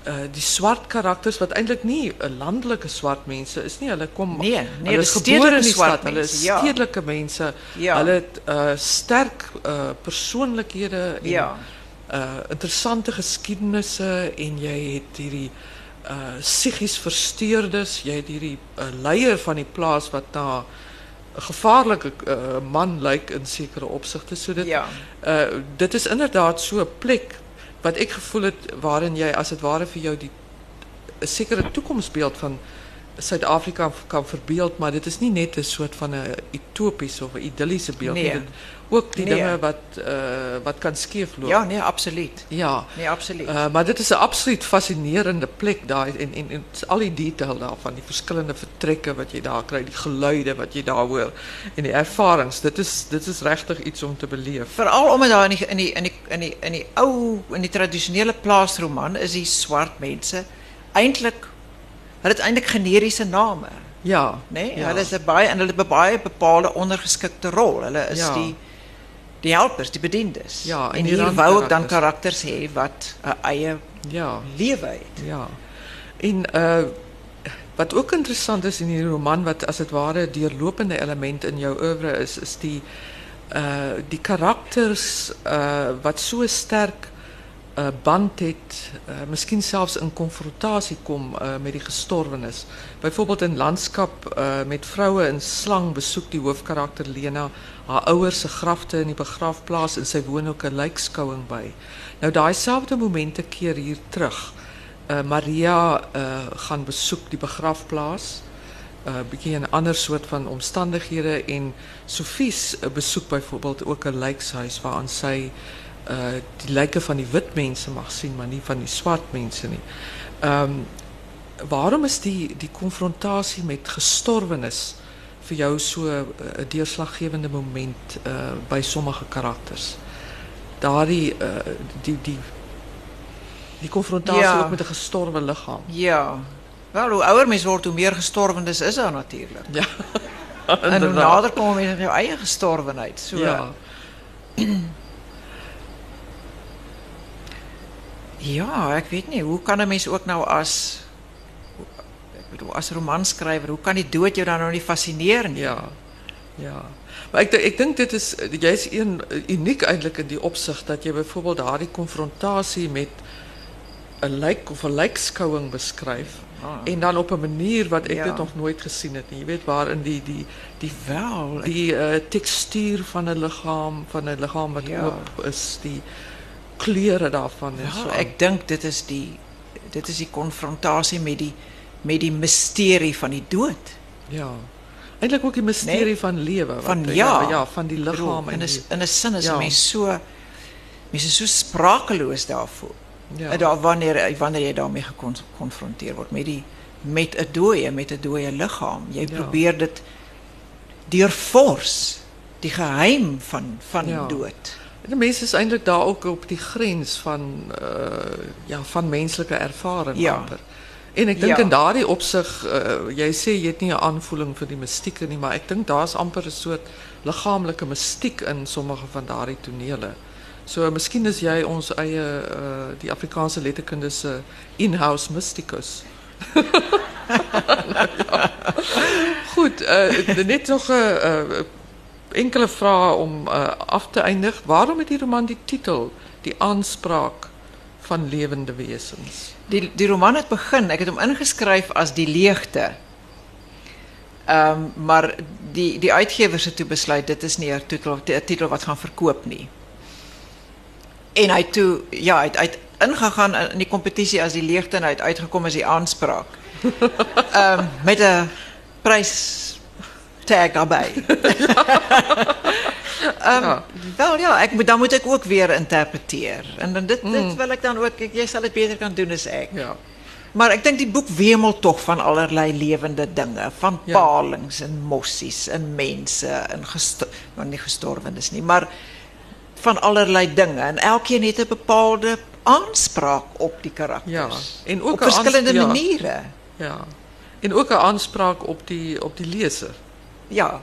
uh die swart karakters wat eintlik nie 'n landelike swart mense is nie. Hulle kom Nee, nee, hulle is gebore in die swart stad. Hulle is ja. stedelike mense. Ja. Hulle het uh sterk uh persoonlikhede en Ja. interessante geskiedenisse en jy het hierdie uh psigies versteurdes, jy het hierdie uh, leier van die plaas wat 'n gevaarlike uh, man lyk in sekere opsigte. So dit Ja. uh dit is inderdaad so 'n plek wat ek gevoel het waarin jy as dit ware vir jou die 'n sekere toekomsbeeld van Suid-Afrika kan verbeeld, maar dit is niet net een soort van een utopisch of een idyllische beeld. Nee. Dit, ook die Nee. dingen wat, uh, wat kan skeeflopen. Ja, nee, absoluut. Ja. Nee, absoluut. Uh, maar dit is een absoluut fascinerende plek daar in, in, in al die detail daarvan, die verschillende vertrekken wat je daar krijgt, die geluiden wat je daar hoort en die ervarings. Dit is, dit is rechtig iets om te beleven. Veral omdat daar in die in die in die in die, in die in die tradisionele plaasroman is die swart mense eintlik hulle het eintlik generiese name, Ja. Nee? Ja. Hulle is baie en hulle het 'n baie bepaalde ondergeskikte rol. Hulle is Ja. die die helpers, die bediendes. Ja, en hier wou dan karakters hê wat 'n eie Ja. lewe het. Ja. En uh wat ook interessant is in die roman wat as dit ware 'n deurlopende element in jou oeuvre is is die uh die karakters uh wat so sterk uh band het, uh miskien selfs in konfrontasie kom uh met die gestorwenes. Byvoorbeeld in landskap met vroue in slang besoek die hoofkarakter Lena haar ouers se grafte in die begrafplaas en sy woon ook 'n lijkskouing by. Nou daai selfde keer hier terug. Maria gaan besoek die begrafplaas. Uh bietjie 'n ander soort van omstandighede en Sofies uh, besoek byvoorbeeld ook 'n lijkshuis waaraan uh die lijke van die wit mense mag sien, maar nie van die swart mense nie. Ehm waarom is die die konfrontasie met gestorwenes vir jou so 'n uh, moment uh by sommige karakters? Uh die die die konfrontasie Ja. ook met 'n gestorwe liggaam. Ja. Wel, hoe ouer mens word, hoe meer gestorwenes is daar natuurlik. Ja. En hoe nader kom jy aan jou eie gestorwenheid. So Ja. Ja, ek weet nie, hoe kan 'n mens ook nou as ek bedoel as romanskrywer, hoe kan die dood jou dan nou nie fascineer nie? Ja. Ja. Maar ek dink dit is jy's een uniek eintlik in die opsig dat jy byvoorbeeld daardie konfrontasie met 'n lijk of 'n lijkskouing beskryf Ah. en dan op 'n manier wat Ja. dit nog nooit gesien het nie. Jy weet waarin die die die Wel, die uh, tekstuur van 'n liggaam, van 'n liggaam wat Ja. is, die kleure daarvan en ek dink dit is die dit is die konfrontasie met die met die misterie van die dood. ja. Eintlik ook die misterie Nee. van wat Van ja, ja. ja, van die en in 'n die, in 'n sin is Ja. mens so mens so sprakeloos daarvoor. ja. Daar wanneer wanneer jy daarmee gekonfronteer word met die met 'n dooie, met 'n dooie liggaam. Jy Ja. probeer dit deurfors die geheim van van dood. De mensen is eindelijk daar ook op die grens van, uh, ja, van menselijke ervaring. Ja. amper. En ik denk Ja. in daardie opsig, uh, jij zei je hebt niet een aanvoeling voor die mystiek nie, maar ik denk daar is amper een soort lichamelijke mystiek in sommige van daardie tonele. So miskien is jy ons eie uh, die Afrikaanse letterkunde se in-house mysticus. ja. Goed, uh, net nog 'n uh, enkele vraag om uh, af te eindigen. Waarom het die roman die titel, die aanspraak van levende wezens? Die die roman het begin, ek het hom ingeskryf as die leegte. Ehm um, maar die die uitgewers het toe besluit dit is nie 'n titel wat gaan verkoop nie. En hy toe ja, hy het, hy het ingegaan in die kompetisie as die leegte en hy het uitgekom as die aanspraak. Ehm um, met 'n prys tag daarbey. Ehm Ja. wel ja, moet dan moet ek ook weer interpreteer. En dan dit dit wil ek dan ook jy sal dit beter kan doen as ek. Ja. Maar ek dink die boek wemel tog van allerlei lewende dinge, van Ja. palings en mossies en mense en gesto nou nie gestorwenes nie, maar van allerlei dinge en elkeen het 'n bepaalde aanspraak op die karakters. Ja, en ook op 'n verskillende aans- ja. En ook 'n aanspraak op die op die leser. Ja.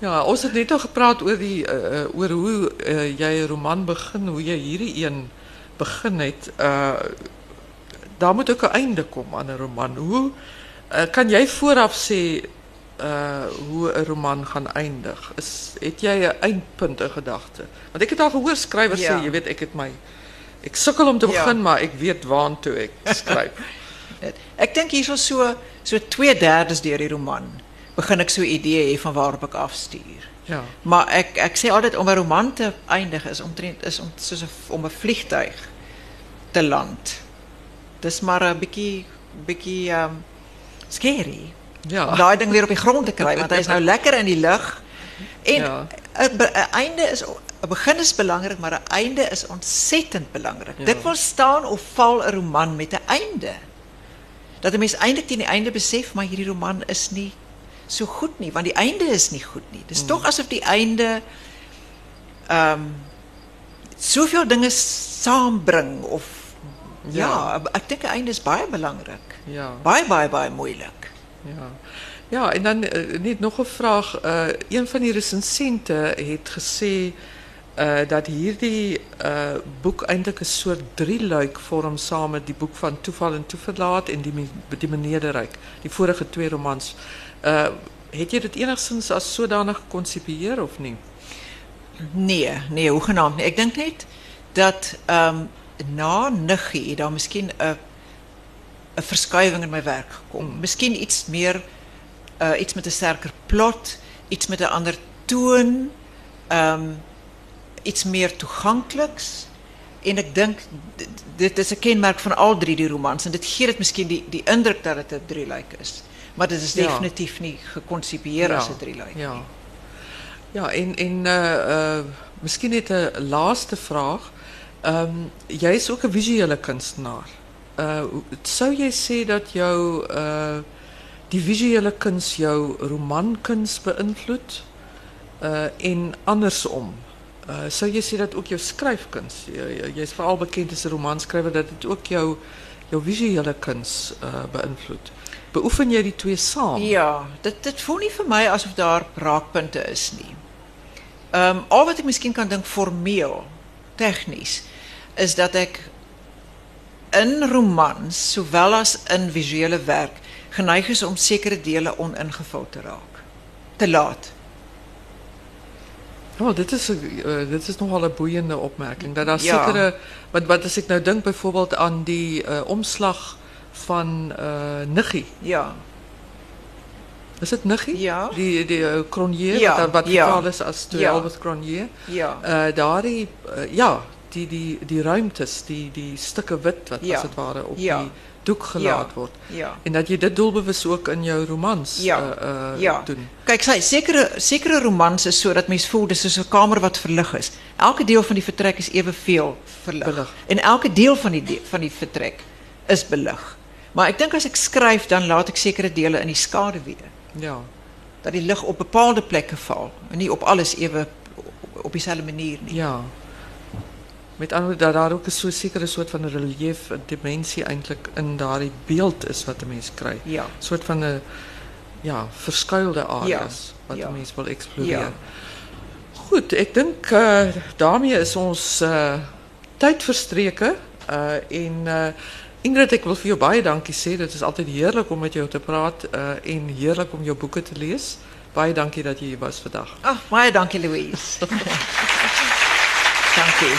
Ja, ons het net al gepraat oor die uh, uh, oor hoe uh, jy 'n roman begin, hoe jy hierdie een begin het. Uh daar moet ook 'n einde kom aan 'n roman. Hoe uh, kan jy vooraf sê uh hoe 'n roman gaan eindig? Is het jy 'n eindpunt in gedagte? Want ek het al gehoor skrywers Ja. sê, jy weet, ek het my ek sukkel om te Ja. begin, maar ek weet waantoe ek skryf. Ek dink hierso so so 2/3 deur die roman begin ek so 'n idee van waarop ek afstuur. ja. Maar ek sê altyd om 'n roman te eindig is omtrent is om soos om 'n vliegtuig te land. Dis maar 'n bietjie bietjie ehm um, scary. Ja. Om ding weer op die grond te kry want hy is nou lekker in die lug. En Ja. 'n einde is begin is belangrik, maar 'n einde is ontsettend belangrik. Ja. Dit wil staan of val 'n roman met 'n einde. Dat 'n mens eintlik teen die einde besef maar hierdie roman is nie so goed nie, want die einde is nie goed nie. Dis tog asof die einde ehm um, soveel dinge saambring of ja, Ja. ek dink 'n einde is baie belangrik. Ja. Baie baie baie moeilik. Ja. Ja, en dan uh, net nog 'n vraag. Uh een van die resensente het gesê uh dat hierdie uh boek eintlik 'n soort drieluik vorm saam met die boek van Toeval en Toeverlaat en die die Meneerderyk, die vorige twee romans. Uh het jy dit enigstens as sodanig gekonsepieer of nie? Nee, nee, hoegenaamd nie. Ek dink net dat ehm um, na Niggie het daar miskien 'n 'n verskuiwing in my werk gekom. Mm. Miskien iets meer uh iets met 'n sterker plot, iets met 'n ander toon, ehm um, iets meer toegankliks. En ek dink d- dit is 'n kenmerk van al drie die romans en dit gee dit miskien die die indruk dat dit 'n drieluik is. Maar dit is Ja. definitief nie gekonsepieer as 'n drieluik. Ja. Ja, en en uh uh miskien net 'n laaste vraag. Ehm um, jy is ook 'n visuele kunstenaar. Uh sou jy sê dat jou uh die visuele kuns jou romankuns beïnvloed uh en andersom? Uh sou jy sê dat ook jou skryfkuns, jy- jy- jy's veral bekend as 'n romanskrywer dat dit ook jou jou visuele kuns uh beïnvloed. Beoefen jy die twee saam? Ja, dit dit voel nie vir my asof daar raakpunte is nie. Ehm um, al wat ek miskien kan dink formeel, tegnies, is dat ek in romans sowel as in visuele werk geneig is om sekere dele oningevul te raak. Te laat. Oh, dit is uh, dit is nogal 'n boeiende opmerking dat daar Ja. sekere wat wat as ek nou dink byvoorbeeld aan die uh, omslag van uh Niggie. Ja. Is dit Niggie? Ja. Die die uh, Cronje Ja, wat wat ja. is Ja. with Cronje. Ja. Uh daardie uh, ja, die die die ruimtes, die die stukke wit wat Ja. as dit ware op Ja. die doek gelaat Ja. word. Ja. En dat jy dit doelbewus ook in jou romans Ja. uh, uh, Ja. doen. Kyk, sy sekere sekere romans is sodat mens voel dis soos 'n kamer wat verlig is. Elke deel van die vertrek is eweveel verlig. En elke deel van die de van die vertrek is belig. Maar ek dink as ek skryf dan laat ek sekere dele in die skaduwee Ja. dat die lig op bepaalde plekke val en nie op alles ewe op, dieselfde manier nie. Ja. Met ander woorde dat daar ook 'n so sekere soort van relief, 'n dimensie eintlik in daardie beeld is wat 'n mens kry. Ja. soort van 'n ja, verskuilde areas wat 'n ja. mens wil eksploreer. Ja. Goed, ek dink uh, daarmee is ons uh, tyd verstreke uh, en uh, Ingrid, ek wil vir jou baie dankie sê. Dit is altyd heerlik om met jou te praat uh, en heerlik om jou boeke te lees. Baie dankie dat jy hier was vandag. Ag, baie dankie Louise. dankie.